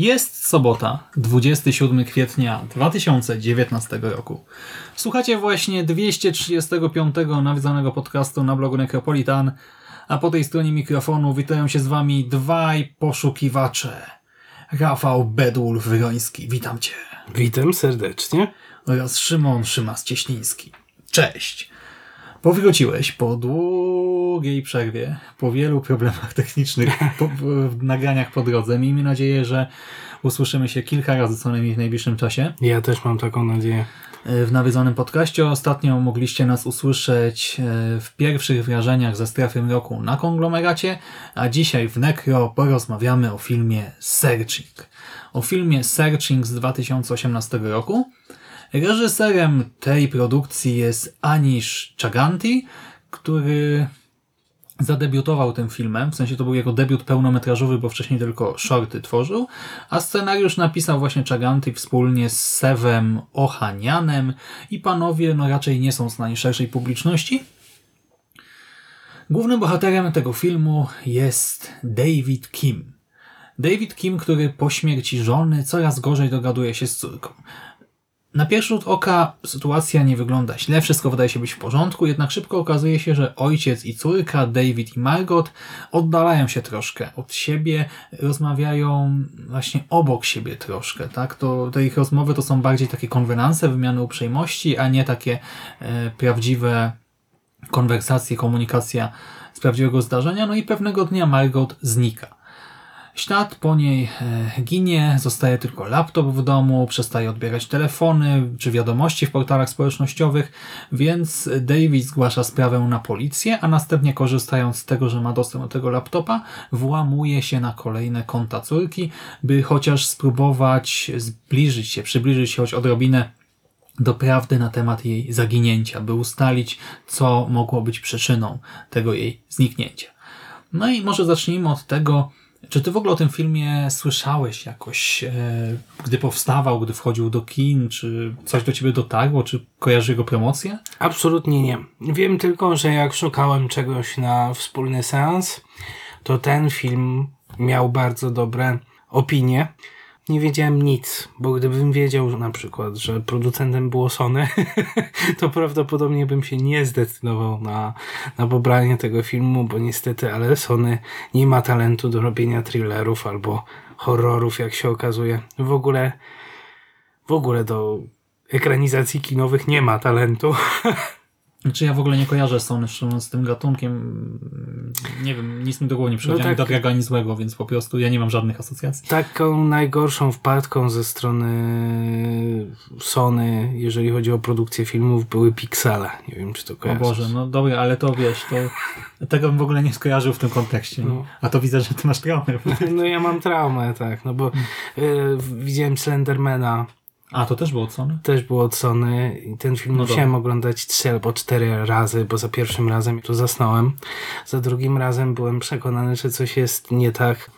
Jest sobota, 27 kwietnia 2019 roku. Słuchacie właśnie 235 nawiedzonego podcastu na blogu Necropolitan, a po tej stronie mikrofonu witają się z wami dwaj poszukiwacze. Rafał Bedul Wyroński, witam cię. Witam serdecznie. Oraz Szymon Szymas-Cieśliński. Cześć. Powróciłeś po długiej przerwie, po wielu problemach technicznych po, w nagraniach po drodze. Miejmy nadzieję, że usłyszymy się kilka razy co najmniej w najbliższym czasie. Ja też mam taką nadzieję. W nawiedzonym podcaście ostatnio mogliście nas usłyszeć e, w pierwszych wrażeniach ze strefy mroku na konglomeracie, a dzisiaj w Necro porozmawiamy o filmie Searching. O filmie Searching z 2018 roku. Reżyserem tej produkcji jest Anish Chaganti, który zadebiutował tym filmem, w sensie to był jego debiut pełnometrażowy, bo wcześniej tylko shorty tworzył, a scenariusz napisał właśnie Chaganti wspólnie z Sevem Ohanianem i panowie no raczej nie są znani szerszej publiczności. Głównym bohaterem tego filmu jest David Kim. David Kim, który po śmierci żony coraz gorzej dogaduje się z córką. Na pierwszy rzut oka sytuacja nie wygląda źle, wszystko wydaje się być w porządku, jednak szybko okazuje się, że ojciec i córka, David i Margot, oddalają się troszkę od siebie, rozmawiają właśnie obok siebie troszkę, tak? To, te ich rozmowy to są bardziej takie konwenanse, wymiany uprzejmości, a nie takie e, prawdziwe konwersacje, komunikacja z prawdziwego zdarzenia. No i pewnego dnia Margot znika. Ślad po niej e, ginie, zostaje tylko laptop w domu, przestaje odbierać telefony czy wiadomości w portalach społecznościowych, więc David zgłasza sprawę na policję, a następnie korzystając z tego, że ma dostęp do tego laptopa, włamuje się na kolejne konta córki, by chociaż spróbować zbliżyć się, przybliżyć się choć odrobinę do prawdy na temat jej zaginięcia, by ustalić, co mogło być przyczyną tego jej zniknięcia. No i może zacznijmy od tego, czy ty w ogóle o tym filmie słyszałeś jakoś, e, gdy powstawał, gdy wchodził do kin? Czy coś do ciebie dotarło? Czy kojarzy jego promocję? Absolutnie nie. Wiem tylko, że jak szukałem czegoś na wspólny seans, to ten film miał bardzo dobre opinie. Nie wiedziałem nic, bo gdybym wiedział na przykład, że producentem było Sony, to prawdopodobnie bym się nie zdecydował na, na pobranie tego filmu, bo niestety, ale Sony nie ma talentu do robienia thrillerów albo horrorów, jak się okazuje. W ogóle, w ogóle do ekranizacji kinowych nie ma talentu. Znaczy ja w ogóle nie kojarzę Sony z tym gatunkiem. Nie wiem, nic mi do głowy nie przychodzi, no tak, ani dobrego, ani złego, więc po prostu ja nie mam żadnych asocjacji. Taką najgorszą wpadką ze strony Sony, jeżeli chodzi o produkcję filmów, były Pixele. Nie wiem, czy to kojarzysz. O Boże, no dobra, ale to wiesz, to tego bym w ogóle nie skojarzył w tym kontekście. No. A to widzę, że ty masz traumę. No ja mam traumę, tak, no bo y, widziałem Slendermana a, to też było od Sony? Też było od Sony i ten film no musiałem oglądać trzy albo cztery razy, bo za pierwszym razem tu zasnąłem. Za drugim razem byłem przekonany, że coś jest nie tak.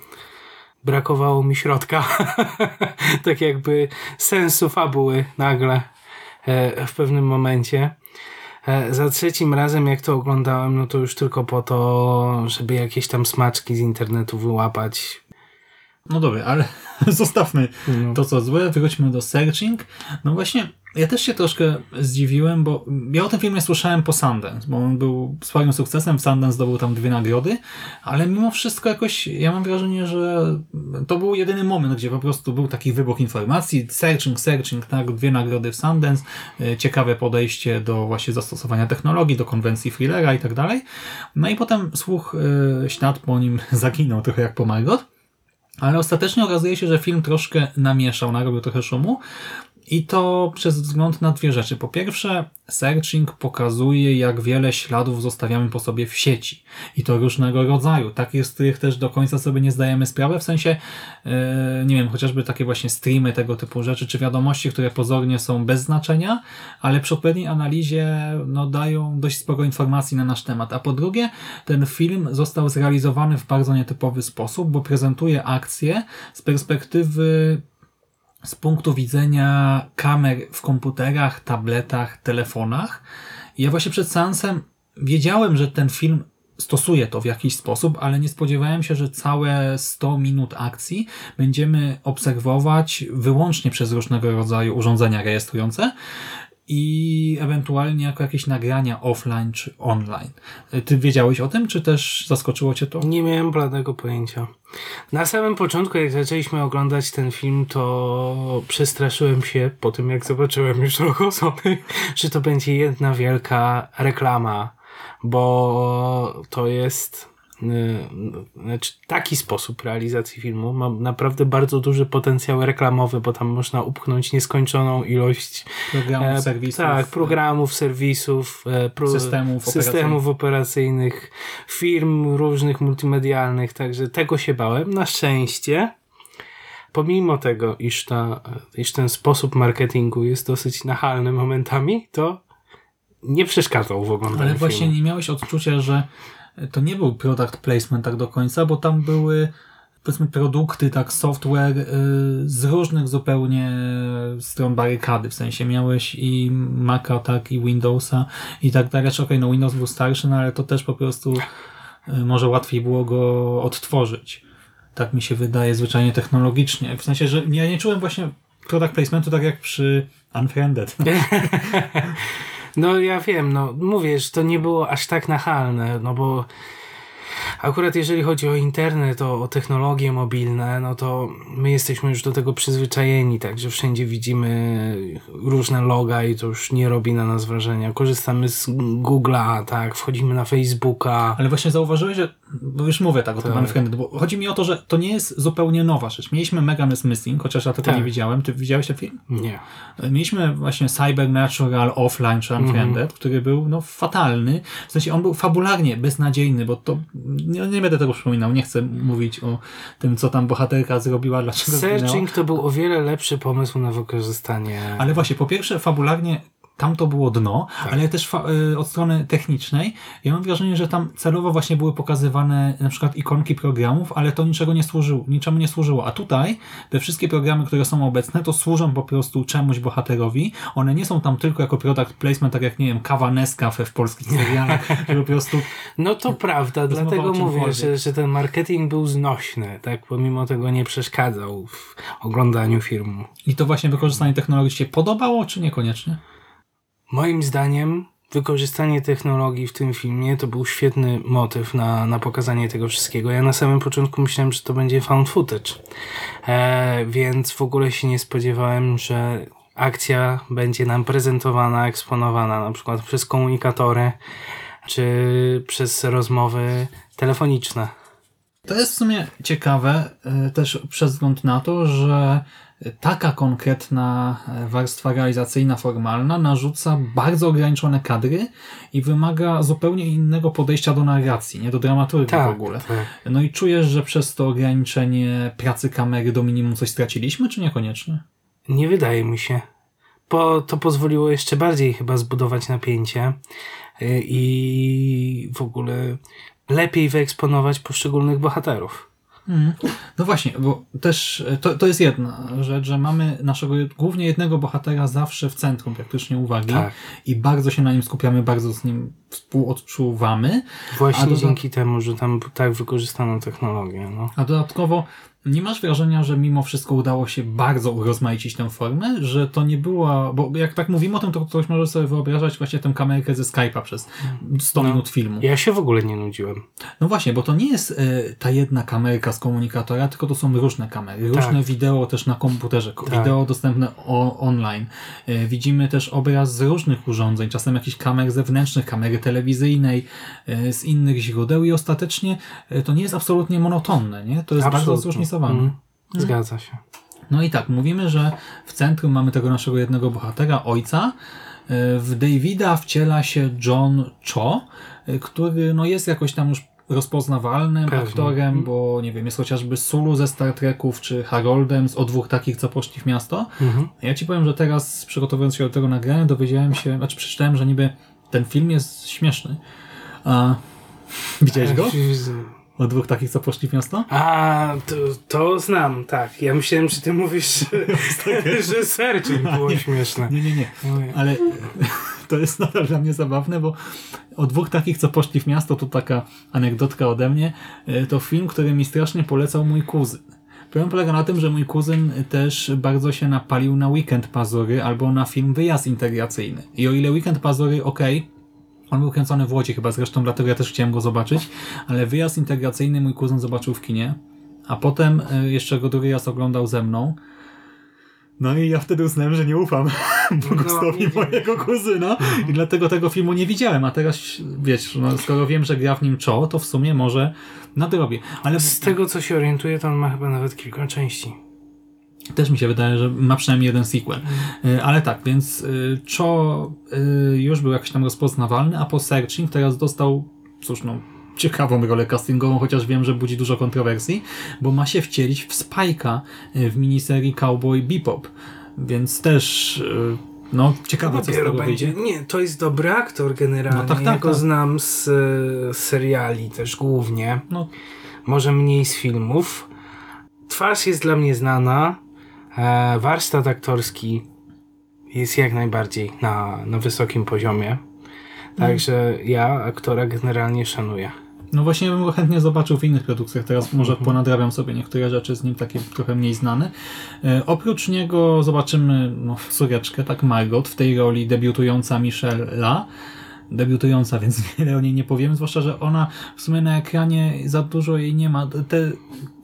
Brakowało mi środka. tak jakby sensu fabuły nagle e, w pewnym momencie. E, za trzecim razem, jak to oglądałem, no to już tylko po to, żeby jakieś tam smaczki z internetu wyłapać No dobra, ale zostawmy No. to co złe, wróćmy do Searching. No właśnie, ja też się troszkę zdziwiłem, bo ja o tym filmie słyszałem po Sundance, bo on był sporym sukcesem, w Sundance zdobył tam dwie nagrody, ale mimo wszystko jakoś, ja mam wrażenie, że to był jedyny moment, gdzie po prostu był taki wybuch informacji, Searching, Searching, tak, dwie nagrody w Sundance, e, ciekawe podejście do właśnie zastosowania technologii, do konwencji thrillera i tak dalej. No i potem słuch e, ślad po nim zaginął, trochę jak po Margot. Ale ostatecznie okazuje się, że film troszkę namieszał, narobił trochę szumu. I to przez wzgląd na dwie rzeczy. Po pierwsze, searching pokazuje, jak wiele śladów zostawiamy po sobie w sieci. I to różnego rodzaju. Takich, z których też do końca sobie nie zdajemy sprawy. W sensie, e, nie wiem, chociażby takie właśnie streamy, tego typu rzeczy, czy wiadomości, które pozornie są bez znaczenia, ale przy odpowiedniej analizie no, dają dość sporo informacji na nasz temat. A po drugie, ten film został zrealizowany w bardzo nietypowy sposób, bo prezentuje akcję z perspektywy z punktu widzenia kamer w komputerach, tabletach, telefonach. Ja właśnie przed seansem wiedziałem, że ten film stosuje to w jakiś sposób, ale nie spodziewałem się, że całe 100 minut akcji będziemy obserwować wyłącznie przez różnego rodzaju urządzenia rejestrujące i ewentualnie jako jakieś nagrania offline czy online. Ty wiedziałeś o tym, czy też zaskoczyło cię to? Nie miałem bladego pojęcia. Na samym początku, jak zaczęliśmy oglądać ten film, to przestraszyłem się po tym, jak zobaczyłem już logo Sony, że to będzie jedna wielka reklama, bo to jest znaczy taki sposób realizacji filmu ma naprawdę bardzo duży potencjał reklamowy, bo tam można upchnąć nieskończoną ilość Programów, e, serwisów. tak, programów, serwisów, e, pro, Systemów systemów operacyjnych, firm różnych multimedialnych, także tego się bałem. Na szczęście, pomimo tego, iż, ta, iż ten sposób marketingu jest dosyć nachalny momentami, to nie przeszkadzał w oglądaniu Ale właśnie filmu. nie miałeś odczucia, że to nie był product placement tak do końca, bo tam były powiedzmy produkty, tak software y, z różnych zupełnie stron barykady, w sensie miałeś i Maca, tak, i Windowsa i tak dalej. Znaczy, okej, no Windows był starszy, no ale to też po prostu y, może łatwiej było go odtworzyć. Tak mi się wydaje zwyczajnie technologicznie. W sensie, że ja nie czułem właśnie product placementu tak jak przy Unfriended. No ja wiem, no mówię, że to nie było aż tak nachalne, no bo akurat jeżeli chodzi o internet, o, o technologie mobilne, no to my jesteśmy już do tego przyzwyczajeni, także wszędzie widzimy różne loga i to już nie robi na nas wrażenia. Korzystamy z Google'a, tak, wchodzimy na Facebooka. Ale właśnie zauważyłeś, że, bo już mówię tak o tym Tak. Bo chodzi mi o to, że to nie jest zupełnie nowa rzecz. Mieliśmy Megan is Missing, chociaż ja tego Tak. nie widziałem. Ty widziałeś ten film? Nie. Mieliśmy właśnie Cybernatural Offline czy Unfriended, Mhm. który był no fatalny. W sensie on był fabularnie beznadziejny, bo to nie, nie będę tego przypominał, nie chcę mówić o tym, co tam bohaterka zrobiła, dlaczego zginęła. Searching to był o wiele lepszy pomysł na wykorzystanie. Ale właśnie, po pierwsze, fabularnie tam to było dno, Tak. ale też y, od strony technicznej. Ja mam wrażenie, że tam celowo właśnie były pokazywane na przykład ikonki programów, ale to niczego nie służyło, niczemu nie służyło. A tutaj te wszystkie programy, które są obecne, to służą po prostu czemuś bohaterowi. One nie są tam tylko jako product placement, tak jak, nie wiem, kawa Nescafe w polskich serialach, że po prostu No to prawda, dlatego mówię, że, że ten marketing był znośny, tak, pomimo tego nie przeszkadzał w oglądaniu filmu. i to właśnie wykorzystanie technologii się podobało, czy niekoniecznie? Moim zdaniem wykorzystanie technologii w tym filmie to był świetny motyw na, na pokazanie tego wszystkiego. Ja na samym początku myślałem, że to będzie found footage, e, więc w ogóle się nie spodziewałem, że akcja będzie nam prezentowana, eksponowana na przykład przez komunikatory czy przez rozmowy telefoniczne. To jest w sumie ciekawe e, też przez wzgląd na to, że taka konkretna e, warstwa realizacyjna, formalna narzuca bardzo ograniczone kadry i wymaga zupełnie innego podejścia do narracji, nie do dramaturgii w ogóle. tak. No i czujesz, że przez to ograniczenie pracy kamery do minimum coś straciliśmy, czy niekoniecznie? Nie wydaje mi się. Bo to pozwoliło jeszcze bardziej chyba zbudować napięcie y, i w ogóle lepiej wyeksponować poszczególnych bohaterów. Mhm. No właśnie, bo też e, to, to jest jedna rzecz, że mamy naszego głównie jednego bohatera zawsze w centrum praktycznie uwagi Tak. i bardzo się na nim skupiamy, bardzo z nim współodczuwamy, Właśnie A doda- dzięki temu, że tam tak wykorzystano technologię. No. a dodatkowo nie masz wrażenia, że mimo wszystko udało się bardzo urozmaicić tę formę, że to nie była, bo jak tak mówimy o tym, to ktoś może sobie wyobrażać właśnie tę kamerkę ze Skype'a przez 100 minut filmu. Ja się w ogóle nie nudziłem. No właśnie, bo to nie jest e, ta jedna kamerka z komunikatora, tylko to są różne kamery, różne Tak. wideo też na komputerze, Tak. wideo dostępne o, online. E, widzimy też obraz z różnych urządzeń, czasem jakichś kamer zewnętrznych, kamery telewizyjnej, e, z innych źródeł i ostatecznie to nie jest absolutnie monotonne, nie? To jest bardzo Absolutnie. Zróżnicowane. Mhm. Zgadza się. No i tak, mówimy, że w centrum mamy tego naszego jednego bohatera, ojca. E, W Davida wciela się John Cho, e, który no, jest jakoś tam już rozpoznawalnym Pewnie. aktorem, bo nie wiem, jest chociażby Sulu ze Star Treków, czy Haroldem z o dwóch takich, co poszli w miasto. Mhm. Ja ci powiem, że teraz przygotowując się do tego nagrania, dowiedziałem się, znaczy przeczytałem, że niby ten film jest śmieszny. A widziałeś go? O dwóch takich, co poszli w miasto? A, to, to znam, tak. Ja myślałem, że ty mówisz, że, searching było śmieszne. Nie, nie, nie. Ale to jest nadal dla mnie zabawne, bo o dwóch takich, co poszli w miasto, to taka anegdotka ode mnie, e, to film, który mi strasznie polecał mój kuzyn. Problem polega na tym, że mój kuzyn też bardzo się napalił na Weekend Pazury albo na film Wyjazd Integracyjny. I o ile Weekend Pazury, okej, on był kręcony w Łodzi chyba, zresztą dlatego ja też chciałem go zobaczyć, ale Wyjazd Integracyjny mój kuzyn zobaczył w kinie, a potem e, jeszcze go drugi raz oglądał ze mną. No i ja wtedy uznałem, że nie ufam gustowi nie dziwię mojego kuzyna i dlatego tego filmu nie widziałem, a teraz wiesz, no, skoro wiem, że gra w nim Cho, to w sumie może nadrobię. Ale Z tego, co się orientuję, to on ma chyba nawet kilka części. Też mi się wydaje, że ma przynajmniej jeden sequel. Y, Ale tak, więc y, Cho y, już był jakoś tam rozpoznawalny, a po Searching teraz dostał, cóż no, ciekawą rolę castingową, chociaż wiem, że budzi dużo kontrowersji, bo ma się wcielić w Spike'a w miniserii Cowboy Bebop. Więc też, no, ciekawe co z tego będzie. wyjdzie. Nie, to jest dobry aktor generalnie. No tak, tak, ja go tak. znam z e, seriali też głównie. No, Może mniej z filmów. Twarz jest dla mnie znana. E, warsztat aktorski jest jak najbardziej na, na wysokim poziomie. Także ja aktora generalnie szanuję. No właśnie bym go chętnie zobaczył w innych produkcjach. Teraz może ponadrabiam sobie niektóre rzeczy z nim, takie trochę mniej znane. E, oprócz niego zobaczymy no, córeczkę, tak Margot, w tej roli debiutująca Michelle Debiutująca, więc wiele o niej nie powiem, zwłaszcza, że ona w sumie na ekranie za dużo jej nie ma. Te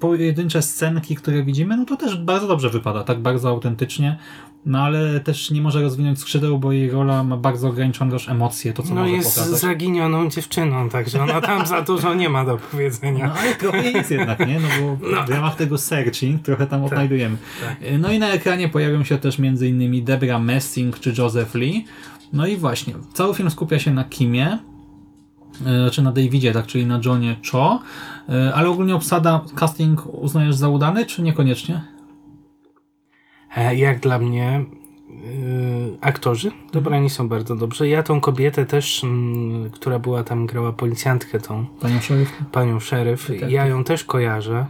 pojedyncze scenki, które widzimy, no to też bardzo dobrze wypada, tak bardzo autentycznie, no ale też nie może rozwinąć skrzydeł, bo jej rola ma bardzo ograniczone też emocje, to co No może jest pokazać. zaginioną dziewczyną, także ona tam za dużo nie ma do powiedzenia. No ale trochę jest jednak, nie? No bo w ramach tego searching trochę tam odnajdujemy. No i na ekranie pojawią się też m.in. Debra Messing czy Joseph Lee. No i właśnie, cały film skupia się na Kimie, e, znaczy na Davidzie, tak, czyli na Johnie Cho, e, ale ogólnie obsada, casting uznajesz za udany, czy niekoniecznie? E, Jak dla mnie aktorzy dobrani są bardzo dobrze. Ja tą kobietę też, mm, która była tam, grała policjantkę, tą Panią Szeryf? panią szeryf, ja ją też kojarzę.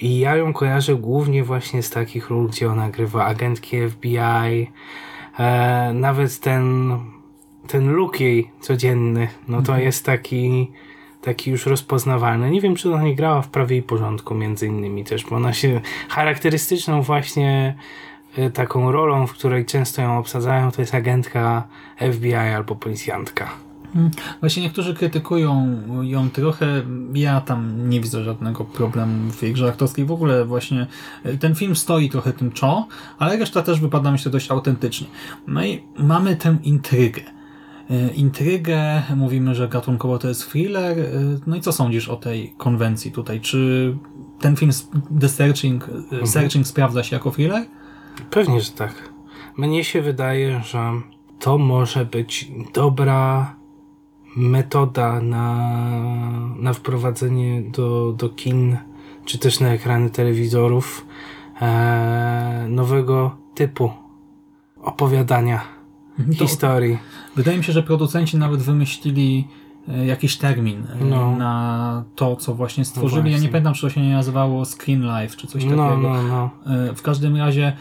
I ja ją kojarzę głównie właśnie z takich ról, gdzie ona grywa agentki FBI. E, nawet ten, ten look jej codzienny, no to jest taki, taki już rozpoznawalny. Nie wiem, czy ona nie grała w Prawie i Porządku między innymi też, bo ona się charakterystyczną właśnie e, taką rolą, w której często ją obsadzają, to jest agentka FBI albo policjantka. Właśnie niektórzy krytykują ją trochę, ja tam nie widzę żadnego problemu w jej grze aktorskiej. W ogóle właśnie e, ten film stoi trochę tym czo, ale reszta też wypada myślę dość autentycznie. No i mamy tę intrygę. E, Intrygę, mówimy, że gatunkowo to jest thriller. E, No i co sądzisz o tej konwencji tutaj? Czy ten film The Searching, e, Searching sprawdza się jako thriller? Pewnie, że tak. Mnie się wydaje, że to może być dobra metoda na, na wprowadzenie do, do kin, czy też na ekrany telewizorów e, nowego typu opowiadania To- historii. Wydaje mi się, że producenci nawet wymyślili e, jakiś termin e, No. na to, co właśnie stworzyli. ja nie właśnie. pamiętam, czy to się nie nazywało Screen Life, czy coś takiego. No, no, no. E, W każdym razie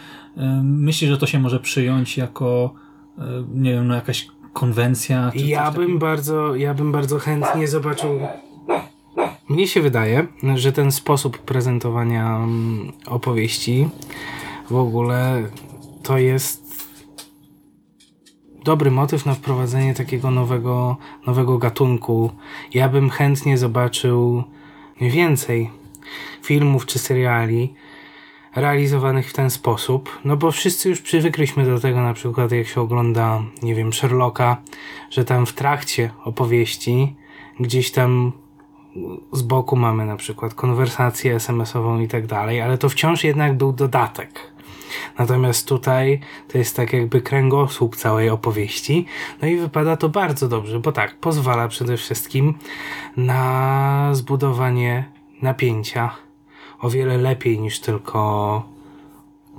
myślę, że to się może przyjąć jako nie wiem, no jakaś konwencja. Czy Ja bym takiego. bardzo, ja bym bardzo chętnie zobaczył Mnie się wydaje, że ten sposób prezentowania mm, opowieści w ogóle to jest dobry motyw na wprowadzenie takiego nowego, nowego gatunku. Ja bym chętnie zobaczył więcej filmów czy seriali realizowanych w ten sposób, no bo wszyscy już przywykliśmy do tego na przykład jak się ogląda, nie wiem, Sherlocka, że tam w trakcie opowieści gdzieś tam z boku mamy na przykład konwersację SMS-ową i tak dalej, ale to wciąż jednak był dodatek. Natomiast tutaj to jest tak jakby kręgosłup całej opowieści. No i wypada to bardzo dobrze, bo tak, pozwala przede wszystkim na zbudowanie napięcia o wiele lepiej niż tylko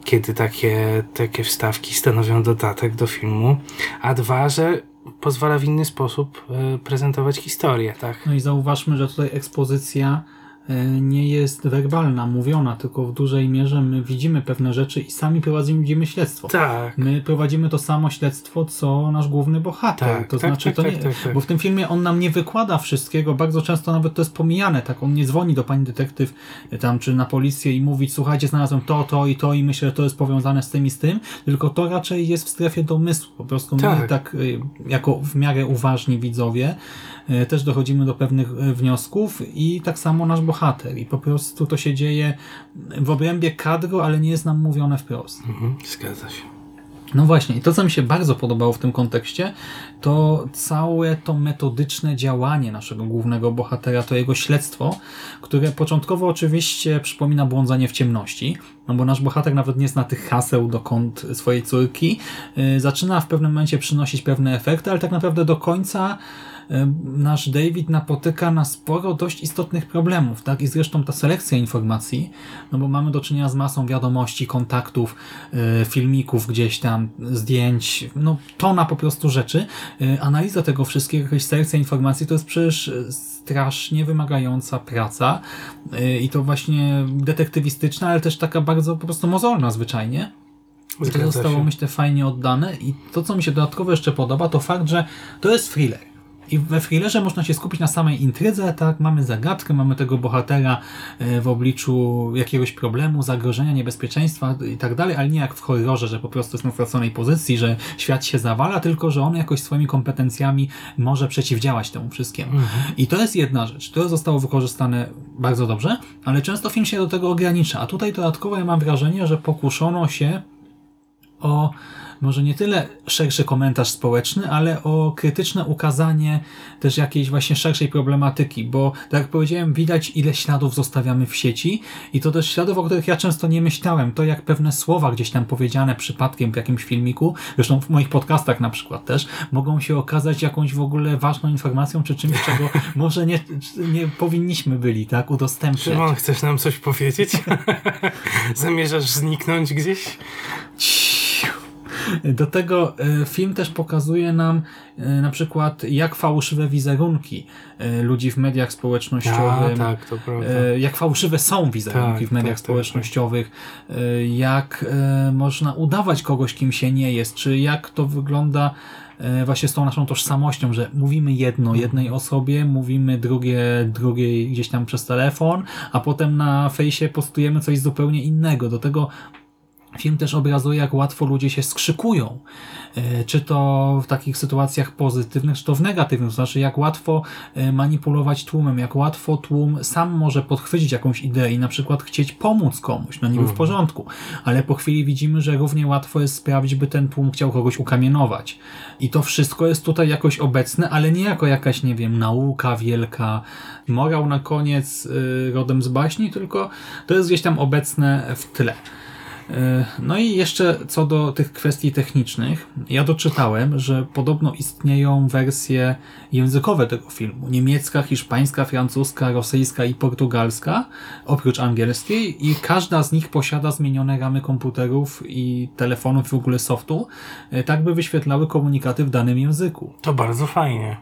kiedy takie, takie wstawki stanowią dodatek do filmu. A dwa, że pozwala w inny sposób e, prezentować historię, tak? No i zauważmy, że tutaj ekspozycja nie jest werbalna, mówiona, tylko w dużej mierze my widzimy pewne rzeczy i sami prowadzimy śledztwo. Tak. My prowadzimy to samo śledztwo, co nasz główny bohater. Tak, to tak, znaczy, tak, to tak, nie, tak, tak. bo w tym filmie on nam nie wykłada wszystkiego, bardzo często nawet to jest pomijane, tak? On nie dzwoni do pani detektyw e, tam, czy na policję i mówi, słuchajcie, znalazłem to, to i to i myślę, że to jest powiązane z tym i z tym, tylko to raczej jest w strefie domysłu. Po prostu my Tak. tak, y, jako w miarę uważni widzowie, też dochodzimy do pewnych y, wniosków i tak samo nasz bohater. I po prostu to się dzieje w obrębie kadru, ale nie jest nam mówione wprost. Mhm, zgadza się. No właśnie, i to co mi się bardzo podobało w tym kontekście, to całe to metodyczne działanie naszego głównego bohatera, to jego śledztwo, które początkowo oczywiście przypomina błądzenie w ciemności, no bo nasz bohater nawet nie zna tych haseł do kont swojej córki, yy, zaczyna w pewnym momencie przynosić pewne efekty, ale tak naprawdę do końca nasz David napotyka na sporo dość istotnych problemów, tak? I zresztą ta selekcja informacji, no bo mamy do czynienia z masą wiadomości, kontaktów, yy, filmików gdzieś tam, zdjęć, no tona po prostu rzeczy. Yy, Analiza tego wszystkiego, jakaś selekcja informacji to jest przecież strasznie wymagająca praca i to właśnie detektywistyczna, ale też taka bardzo po prostu mozolna zwyczajnie. I to zostało, myślę, fajnie oddane. I to, co mi się dodatkowo jeszcze podoba, to fakt, że to jest thriller. I we thrillerze można się skupić na samej intrydze, tak? Mamy zagadkę, mamy tego bohatera e, w obliczu jakiegoś problemu, zagrożenia, niebezpieczeństwa i tak dalej, ale nie jak w horrorze, że po prostu jest na straconej pozycji, że świat się zawala, tylko że on jakoś swoimi kompetencjami może przeciwdziałać temu wszystkiemu. I to jest jedna rzecz. To zostało wykorzystane bardzo dobrze, ale często film się do tego ogranicza. A tutaj dodatkowo ja mam wrażenie, że pokuszono się o może nie tyle szerszy komentarz społeczny, ale o krytyczne ukazanie też jakiejś właśnie szerszej problematyki, bo tak jak powiedziałem, widać ile śladów zostawiamy w sieci i to też śladów, o których ja często nie myślałem. To jak pewne słowa gdzieś tam powiedziane przypadkiem w jakimś filmiku, zresztą w moich podcastach na przykład też, mogą się okazać jakąś w ogóle ważną informacją, czy czymś, czego może nie, nie powinniśmy byli, tak, udostępniać. Szymon, chcesz nam coś powiedzieć? Zamierzasz zniknąć gdzieś? Do tego e, film też pokazuje nam e, na przykład jak fałszywe wizerunki e, ludzi w mediach społecznościowych, tak, jak fałszywe są wizerunki Tak, w mediach tak, tak, społecznościowych, e, jak można udawać kogoś, kim się nie jest, czy jak to wygląda właśnie z tą naszą tożsamością, że mówimy jedno jednej osobie, mówimy drugie drugiej gdzieś tam przez telefon, a potem na fejsie postujemy coś zupełnie innego. Do tego Film też obrazuje, jak łatwo ludzie się skrzykują. E, Czy to w takich sytuacjach pozytywnych, czy to w negatywnych. To znaczy, jak łatwo e, manipulować tłumem, jak łatwo tłum sam może podchwycić jakąś ideę i na przykład chcieć pomóc komuś. No niby w porządku. Ale po chwili widzimy, że równie łatwo jest sprawić, by ten tłum chciał kogoś ukamienować. I to wszystko jest tutaj jakoś obecne, ale nie jako jakaś, nie wiem, nauka wielka, morał na koniec y, rodem z baśni, tylko to jest gdzieś tam obecne w tle. No i jeszcze co do tych kwestii technicznych, ja doczytałem, że podobno istnieją wersje językowe tego filmu. Niemiecka, hiszpańska, francuska, rosyjska i portugalska, oprócz angielskiej i każda z nich posiada zmienione ramy komputerów i telefonów w ogóle softu, e, tak by wyświetlały komunikaty w danym języku. To bardzo fajnie.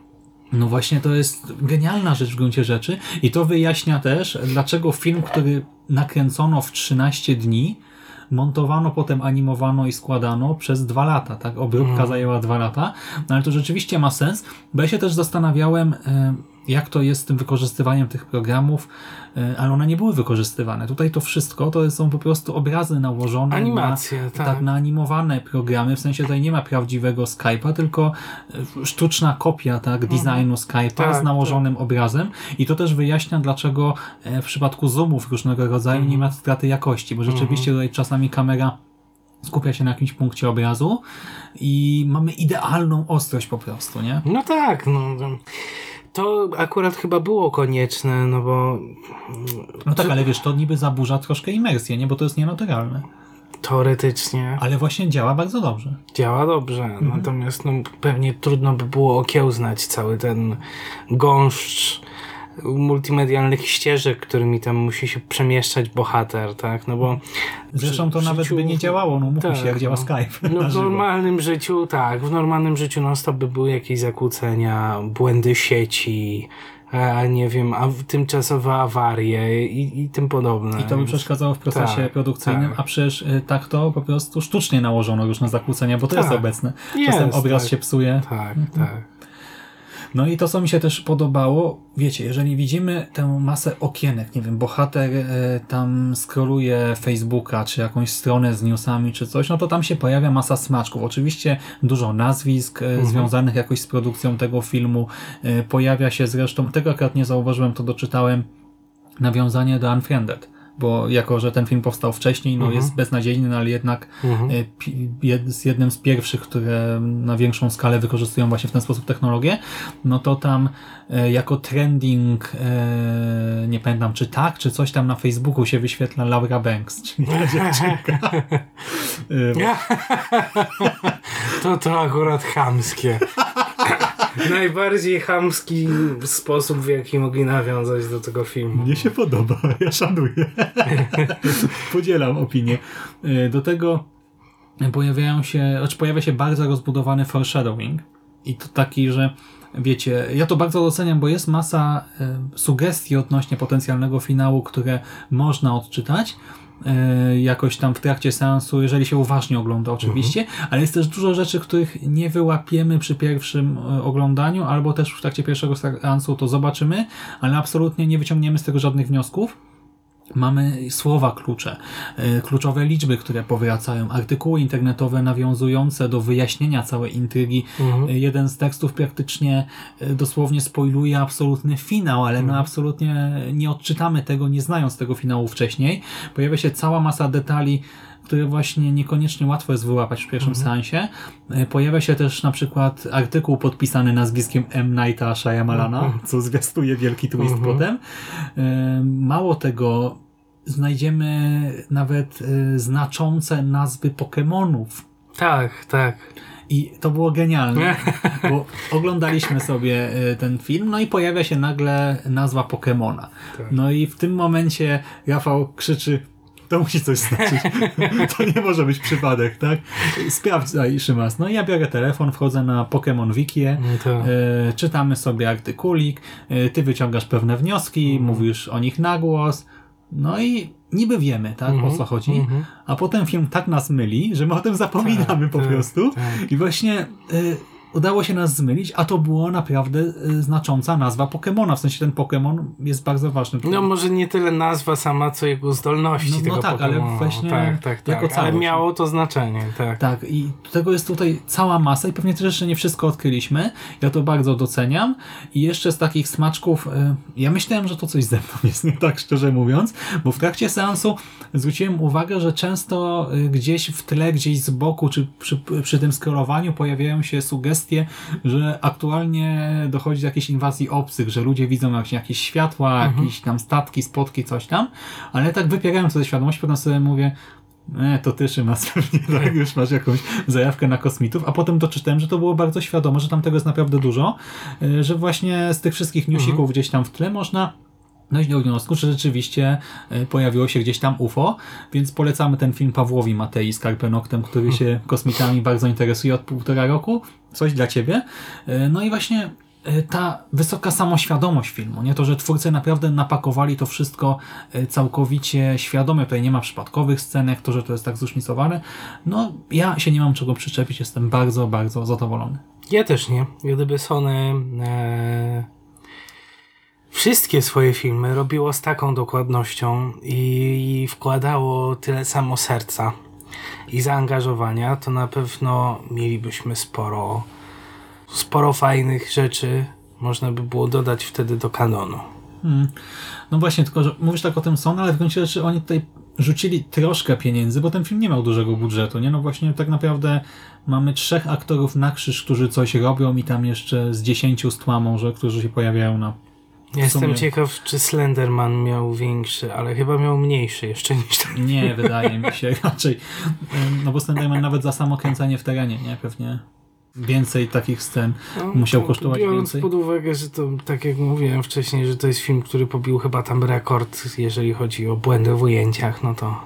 No właśnie to jest genialna rzecz w gruncie rzeczy i to wyjaśnia też, dlaczego film, który nakręcono w 13 dni, montowano, potem animowano i składano przez dwa lata, tak? Obróbka zajęła dwa lata, no ale to rzeczywiście ma sens, bo ja się też zastanawiałem, jak to jest z tym wykorzystywaniem tych programów, e, ale one nie były wykorzystywane. Tutaj to wszystko to są po prostu obrazy nałożone Animacje, na, tak. na animowane programy, w sensie tutaj nie ma prawdziwego Skype'a, tylko e, sztuczna kopia tak, designu Skype'a Tak, z nałożonym obrazem i to też wyjaśnia, dlaczego e, w przypadku zoomów różnego rodzaju nie ma straty jakości, bo rzeczywiście tutaj czasami kamera skupia się na jakimś punkcie obrazu i mamy idealną ostrość po prostu, nie? No tak, no. To akurat chyba było konieczne, no bo No tak, ale wiesz, to niby zaburza troszkę imersję, nie? Bo to jest nienaturalne. teoretycznie Ale właśnie działa bardzo dobrze. działa dobrze. Mhm. Natomiast no, pewnie trudno by było okiełznać cały ten gąszcz multimedialnych ścieżek, którymi tam musi się przemieszczać bohater, tak? No bo Zresztą to nawet życiu- by nie działało, no mówmy Tak, się, jak działa no. Skype. No na w normalnym życiu, tak, w normalnym życiu non stop by były jakieś zakłócenia, błędy sieci, a nie wiem, a tymczasowe awarie i, i tym podobne. I to by przeszkadzało w procesie Tak, produkcyjnym, tak. a przecież y, tak to po prostu sztucznie nałożono różne zakłócenia, bo to jest Tak. obecne. Jest, Czasem obraz tak. się psuje. Tak, Mhm. tak. No i to, co mi się też podobało, wiecie, jeżeli widzimy tę masę okienek, nie wiem, bohater e, tam skroluje Facebooka, czy jakąś stronę z newsami, czy coś, no to tam się pojawia masa smaczków. Oczywiście dużo nazwisk e, związanych jakoś z produkcją tego filmu. E, pojawia się zresztą, tego akurat nie zauważyłem, to doczytałem, nawiązanie do Unfriended. Bo jako, że ten film powstał wcześniej, no jest beznadziejny, no ale jednak e, pi- jed, z jednym z pierwszych, które na większą skalę wykorzystują właśnie w ten sposób technologię, no to tam e, jako trending, e, nie pamiętam czy tak, czy coś tam na Facebooku się wyświetla Laura Banks, czyli ta dziewczynka. E, To to akurat chamskie. Najbardziej chamski sposób, w jaki mogli nawiązać do tego filmu. Mnie się podoba, ja szanuję. Podzielam opinię. E, Do tego pojawiają się, znaczy pojawia się bardzo rozbudowany foreshadowing i to taki, że wiecie, ja to bardzo doceniam, bo jest masa e, sugestii odnośnie potencjalnego finału, które można odczytać jakoś tam w trakcie seansu, jeżeli się uważnie ogląda oczywiście, ale jest też dużo rzeczy, których nie wyłapiemy przy pierwszym e, oglądaniu, albo też w trakcie pierwszego seansu to zobaczymy, ale absolutnie nie wyciągniemy z tego żadnych wniosków. Mamy słowa klucze, y, kluczowe liczby, które powracają, artykuły internetowe nawiązujące do wyjaśnienia całej intrygi. Y, Jeden z tekstów praktycznie y, dosłownie spoiluje absolutny finał, ale no absolutnie nie odczytamy tego, nie znając tego finału wcześniej. Pojawia się cała masa detali, które właśnie niekoniecznie łatwo jest wyłapać w pierwszym seansie. Y, Pojawia się też na przykład artykuł podpisany nazwiskiem M. Nighta Shyamalana, co zwiastuje wielki twist potem. Y, Mało tego, znajdziemy nawet y, znaczące nazwy Pokemonów. Tak, tak. I to było genialne, bo oglądaliśmy sobie ten film, no i pojawia się nagle nazwa Pokemona. No i w tym momencie Rafał krzyczy to musi coś znaczyć. To nie może być przypadek, tak? Sprawdzaj, Szymas. No i ja biorę telefon, wchodzę na Pokemon Wikię, to. e, czytamy sobie artykulik, e, ty wyciągasz pewne wnioski, mówisz o nich na głos, no i niby wiemy, tak, o co chodzi, a potem film tak nas myli, że my o tym zapominamy po tak, prostu tak. i właśnie y, udało się nas zmylić, a to było naprawdę y, znacząca nazwa Pokemona, w sensie ten Pokemon jest bardzo ważny. No może nie tyle nazwa sama, co jego zdolności No- no tego tak, ale Pokemona. właśnie tak, tak, tak. jako Ale całość. miało to znaczenie, tak. Tak, i tego jest tutaj cała masa i pewnie też jeszcze nie wszystko odkryliśmy. Ja to bardzo doceniam. I jeszcze z takich smaczków, y, ja myślałem, że to coś ze mną jest, nie tak szczerze mówiąc, bo w trakcie seansu zwróciłem uwagę, że często y, gdzieś w tle, gdzieś z boku, czy przy, przy tym skrolowaniu pojawiają się sugestie, że aktualnie dochodzi do jakiejś inwazji obcych, że ludzie widzą jakieś, światła, jakieś tam statki, spotki, coś tam, ale tak wypierałem to ze świadomości, potem sobie mówię, E, to ty Szymas pewnie, tak? Już masz jakąś zajawkę na kosmitów, a potem doczytałem, że to było bardzo świadome, że tam tego jest naprawdę dużo, e, że właśnie z tych wszystkich newsików gdzieś tam w tle można dojść do wniosku, że rzeczywiście e, pojawiło się gdzieś tam UFO, więc polecamy ten film Pawłowi Matei z Karpenoktem, który się kosmitami bardzo interesuje od półtora roku. Coś dla ciebie. E, No i właśnie e, ta wysoka samoświadomość filmu, nie to, że twórcy naprawdę napakowali to wszystko całkowicie świadomie, tutaj nie ma przypadkowych scenek, to, że to jest tak zróżnicowane, no ja się nie mam czego przyczepić, jestem bardzo, bardzo zadowolony. Ja też nie. Gdyby Sony e, wszystkie swoje filmy robiło z taką dokładnością i wkładało tyle samo serca i zaangażowania, to na pewno mielibyśmy sporo, sporo fajnych rzeczy. Można by było dodać wtedy do kanonu. No właśnie, tylko że mówisz tak o tym Sony, ale w gruncie rzeczy oni tutaj rzucili troszkę pieniędzy, bo ten film nie miał dużego budżetu, nie? No właśnie tak naprawdę mamy trzech aktorów na krzyż, którzy coś robią i tam jeszcze z dziesięciu z tła może, którzy się pojawiają na... Jestem sumie- ciekaw, czy Slenderman miał większy, ale chyba miał mniejszy jeszcze niż ten. Nie, wydaje mi się raczej. No bo Slenderman nawet za samo kręcenie w terenie, nie? Pewnie więcej takich scen musiał kosztować Biorąc więcej. pod uwagę, że to, tak jak mówiłem wcześniej, że to jest film, który pobił chyba tam rekord, jeżeli chodzi o błędy w ujęciach, no to...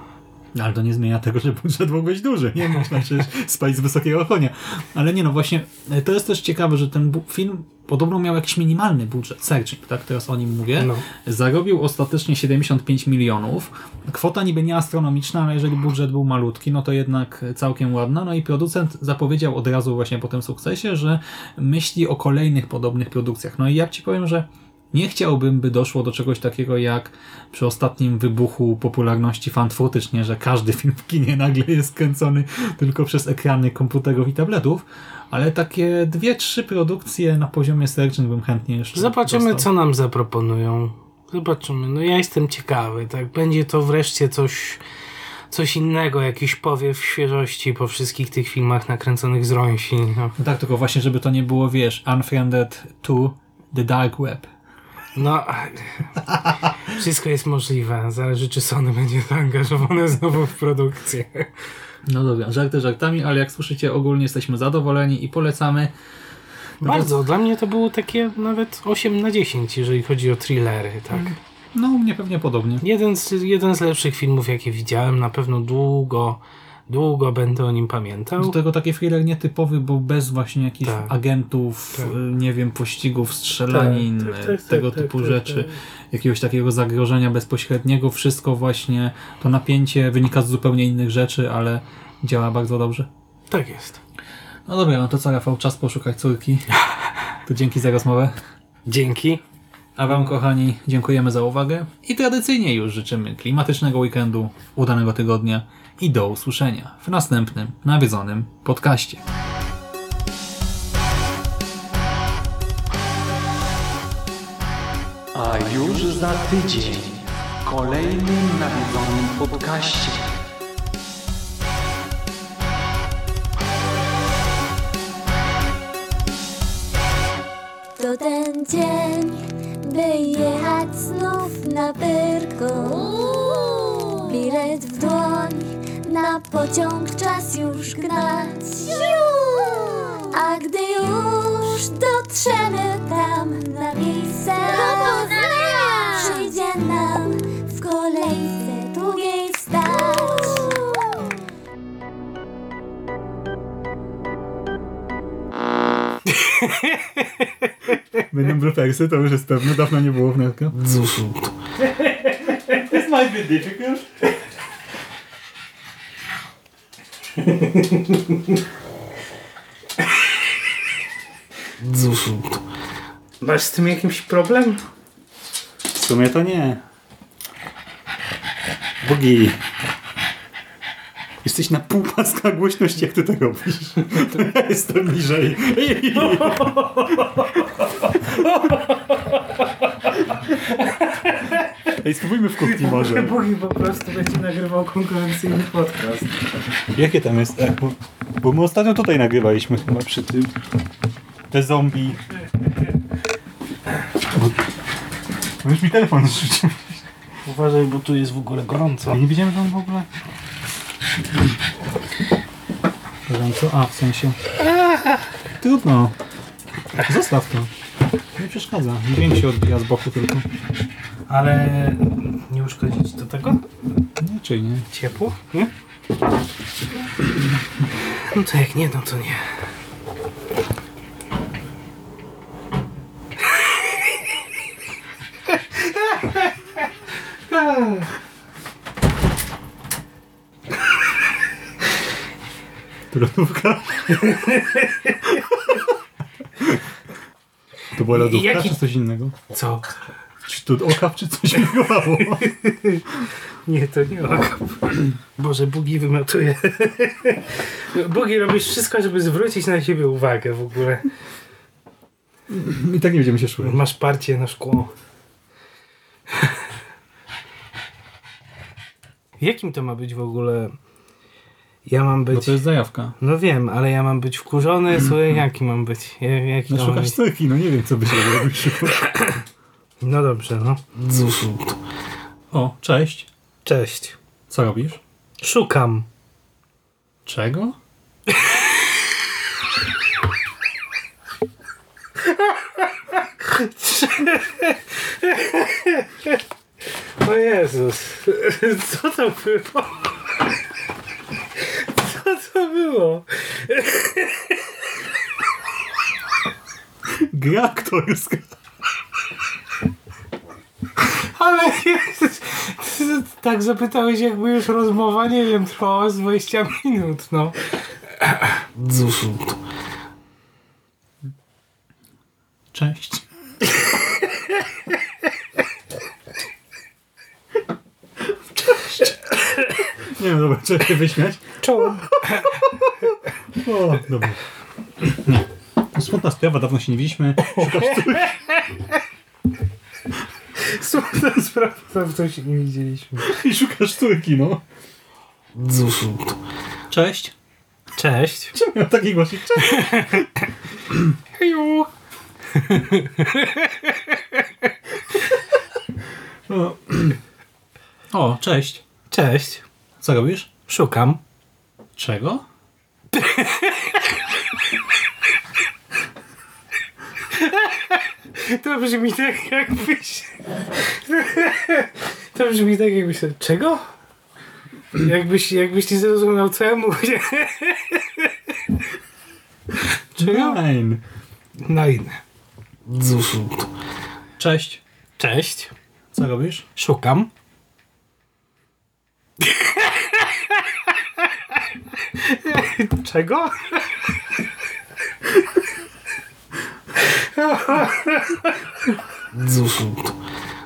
No, Ale to nie zmienia tego, że budżet mógł być duży. Nie można przecież spać z wysokiego konia. Ale nie no, właśnie e, to jest też ciekawe, że ten film podobno miał jakiś minimalny budżet. Searching, tak teraz o nim mówię. No. Zarobił ostatecznie 75 milionów. Kwota niby nie astronomiczna, ale jeżeli budżet był malutki, no to jednak całkiem ładna. No i producent zapowiedział od razu właśnie po tym sukcesie, że myśli o kolejnych podobnych produkcjach. No i ja ci powiem, że nie chciałbym, by doszło do czegoś takiego jak przy ostatnim wybuchu popularności fan nie, że każdy film w kinie nagle jest kręcony tylko przez ekrany komputerów i tabletów, ale takie dwie, trzy produkcje na poziomie Searching bym chętnie jeszcze Zobaczymy, dostał. co nam zaproponują. Zobaczymy. No ja jestem ciekawy, tak? Będzie to wreszcie coś, coś innego, jakiś powiew świeżości po wszystkich tych filmach nakręconych z rąsi. No, No tak, tylko właśnie, żeby to nie było, wiesz, Unfriended to The Dark Web. No wszystko jest możliwe. Zależy, czy Sony będzie zaangażowane znowu w produkcję. No dobra, żarty żartami, ale jak słyszycie, ogólnie jesteśmy zadowoleni i polecamy. Bardzo. Dla mnie to było takie nawet 8 na 10, jeżeli chodzi o thrillery, tak? No, u mnie pewnie podobnie. Jeden z, jeden z lepszych filmów, jakie widziałem. Na pewno długo, długo będę o nim pamiętał. Do tego taki thriller nietypowy, bo bez właśnie jakichś Tak. agentów, Tak. y, nie wiem, pościgów, strzelanin, Tak, tak, tak, y, tego tak, typu tak, rzeczy, jakiegoś takiego zagrożenia bezpośredniego. Wszystko właśnie, to napięcie wynika z zupełnie innych rzeczy, ale działa bardzo dobrze. Tak jest. No dobra, no to co Rafał, czas poszukać córki. To dzięki za rozmowę. Dzięki. A Wam, kochani, dziękujemy za uwagę i tradycyjnie już życzymy klimatycznego weekendu, udanego tygodnia i do usłyszenia w następnym nawiedzonym podcaście. A już za tydzień w kolejnym nawiedzonym podcaście. To ten dzień, by jechać znów na Pyrką. Bilet na pociąg czas już gnać. A gdy już dotrzemy tam na miejsce, przyjdzie nam w kolejce długiej stać. Będą bloopersy, to już jest pewne, dawno nie było wnetka. Cóż, This might be difficult. Cóż. Masz z tym jakiś problem? W sumie to nie. Bogi. Jesteś na pół paska głośności, jak ty to robisz. Ja jestem bliżej. Ej, spróbujmy w kuchni może. Bogi po prostu będzie nagrywał konkurencyjny podcast. Jakie tam jest? E, Bo, bo my ostatnio tutaj nagrywaliśmy chyba przy tym. Te zombie. Bo już mi telefon zrzucił. Uważaj, bo tu jest w ogóle gorąco. Ja nie wiedziałem, że on w ogóle... Gorąco? A, w sensie... Trudno. Zostaw to. Nie przeszkadza. Dźwięk się odbija z boku tylko. Ale nie uszkodzić do tego? Nie, czy nie? Ciepło? Nie? No to jak nie, no to nie. Lodówka? To była lodówka, Jaki- czy coś innego? Co? tu okaw, czy coś migowało? Nie, to nie okap. Boże, Bugi wymiotuje. Bugi, robisz wszystko, żeby zwrócić na siebie uwagę w ogóle. I tak nie będziemy się szły. Masz parcie na szkło. Jakim to ma być w ogóle? Ja mam Bo być... to jest zajawka. No wiem, ale ja mam być wkurzony, słuchaj, jaki mam być? Ja- Jaki No szukasz styki, no nie wiem co byś robił. No dobrze, no. O, cześć. Cześć. Co robisz? Szukam. Czego? O Jezus. Co to było? Było? Gra aktorska. Ale tak zapytałeś, jakby już rozmowa, nie wiem, trwała z 20 minut, no. Cześć. Cześć. Nie wiem, dobra, trzeba się wyśmiać. Czołem. O, dobra. Smutna sprawa, dawno się nie widzieliśmy. Szukasz. Smutna sprawa, dawno się nie widzieliśmy. I szukasz córki, no. Cześć. Cześć. Czemu miał taki głosik? Cześć. Heju. O. o, cześć. Cześć. Co robisz? Szukam. Czego? To brzmi tak jakbyś... To brzmi tak jakbyś... Czego? Jakbyś, jakbyś nie zrozumiał, co ja mówię. Czego? Nein. Nine. Cześć. Cześć. Co robisz? Szukam. Czego?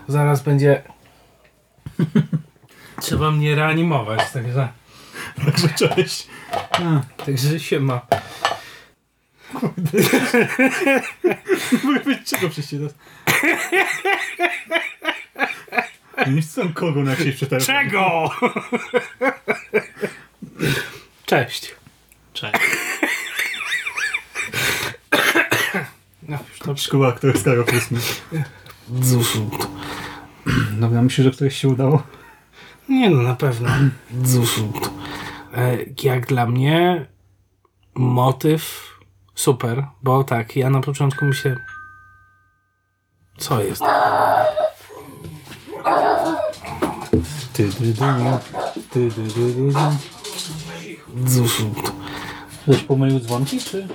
Zaraz będzie. Trzeba mnie reanimować, także. Także cześć. A, Także się ma. mogę być czego przecież teraz? Nie chcę kogo na jakieś przetargu. Czego? Cześć. Cześć. No, już to Szkoła aktorska rok ósmy. Dobra, myślę, że któreś się udało. Nie no, na pewno. E, Jak dla mnie motyw super, bo tak, ja na początku myślę co jest? Ty, dy, dy, ty, dy, dy, dy, dy. Ktoś pomylił dzwonki, czy?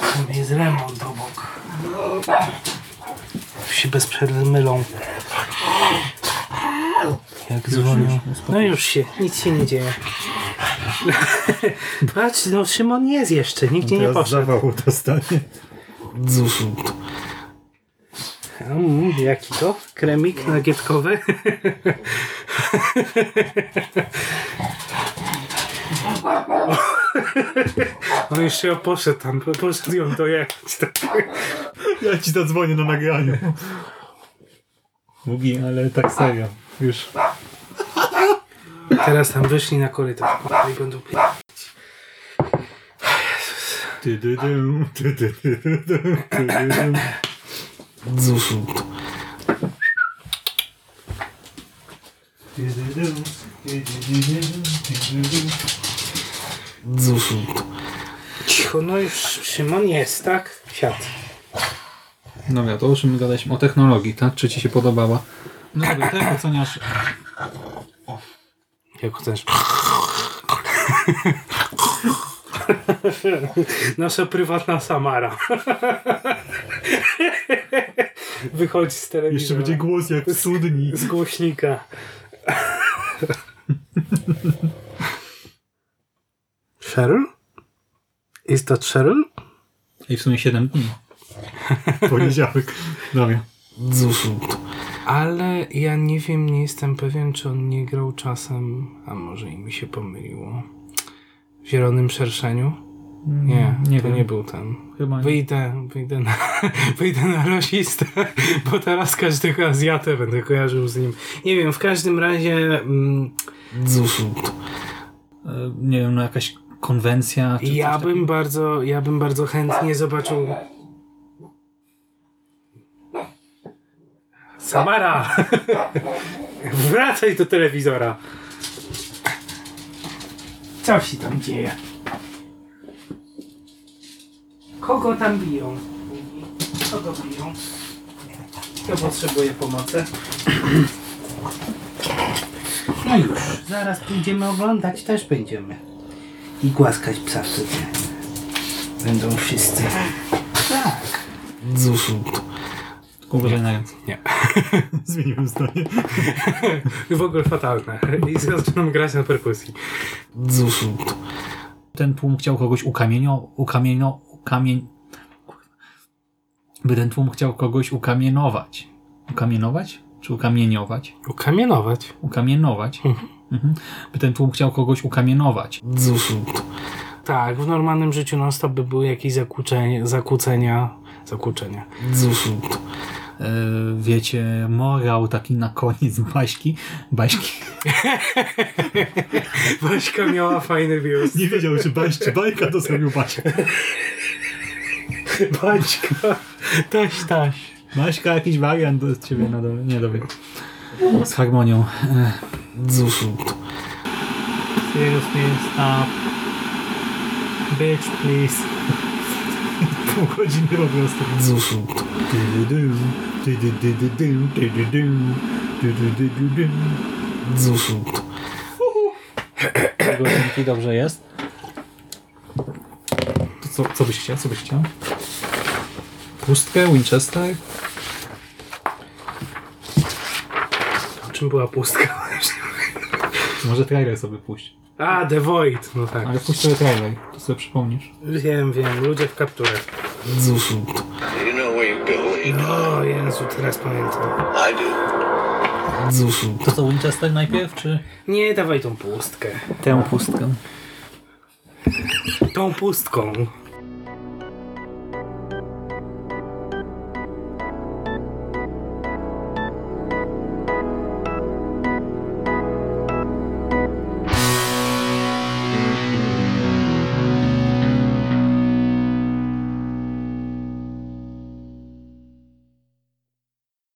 Tam jest remont obok. Się bez przerwy mylą. Jak dzwonią. No już się, nic się nie dzieje. Patrz, no Szymon jest jeszcze, nigdzie nie poszedł. zawału dostanie. Mm, jaki to? Kremik nagietkowy? On jeszcze poszedł tam, poszedł ją dojechać. Ja ci zadzwonię na nagraniu. Bugi, ale tak serio. Już. Teraz tam wyszli na korytarz i będą pytać. Ty, ty, ty. Ty, ty, dym, ty, dy, dym. Cicho, no już Szymon jest, tak? Siad. Dobra, to o czym my gadaliśmy? O technologii, tak? Czy ci się podobała? No dobra, to jak oceniasz... Jak chcesz. Nasza prywatna Samara. Wychodzi z telewizora. Jeszcze będzie głos jak w studni. z głośnika. Cheryl? Is that Cheryl? I w sumie 7 dni. Poniedziałek. Dobra. Ale ja nie wiem, nie jestem pewien, czy on nie grał czasem, a może i mi się pomyliło. W Zielonym Szerszeniu? Nie, nie to wiem. nie był ten. Chyba nie. Wyjdę, wyjdę na, wyjdę na rasistę, bo teraz każdego Azjatę będę kojarzył z nim. Nie wiem, w każdym razie... Mm, zrzut. E, Nie wiem, no jakaś konwencja. Czy Ja coś bym bardzo, ja bym bardzo chętnie zobaczył. Samara! Wracaj do telewizora! Co się tam dzieje? Kogo tam biją? Kogo biją? Kto potrzebuje pomocy? No już, zaraz pójdziemy oglądać, też będziemy i głaskać psa wtedy. Będą wszyscy. Tak. Zrzut. Tylko uważaj na ręce. Nie. Zmieniłem zdanie. W ogóle fatalne. I zaczynam grać na perkusji. Zrzut. Ten tłum chciał kogoś ukamienio... ukamienio... ukamień... By ten tłum chciał kogoś ukamienować. Ukamienować? Czy ukamieniować? Ukamienować. Ukamienować. Mhm. By ten tłum chciał kogoś ukamienować. Zrzut. Tak, w normalnym życiu non stop by były jakieś zakłócenia, zakłócenia, zakłócenia. E, wiecie, morał taki na koniec baśki. Baśki. Baśka miała fajny biust. Nie wiedział, czy baś, czy bajka to zrobił Baśka. Baśka. Taś, taś. Baśka jakiś wariant do ciebie na dole. Nie, dobra. Z harmonią. E, Zrzut. Seriously, stop. Bitch, please. Pół godziny po prostu. Zrzut. Zrzut. Godzinki dobrze jest. To co, co byś chciał? Co byś chciał? Pustkę, Winchester? O czym była pustka? Może trailer sobie puść. A, The Void. No tak. Ale puść sobie trailer, to sobie przypomnisz. Wiem, wiem. Ludzie w kapturach. Zrzut. You know where you're going. O Jezu, teraz pamiętam. I do. Zrzut. To co, Winchester najpierw, czy Nie, dawaj tą pustkę. tę pustkę? Tą pustką.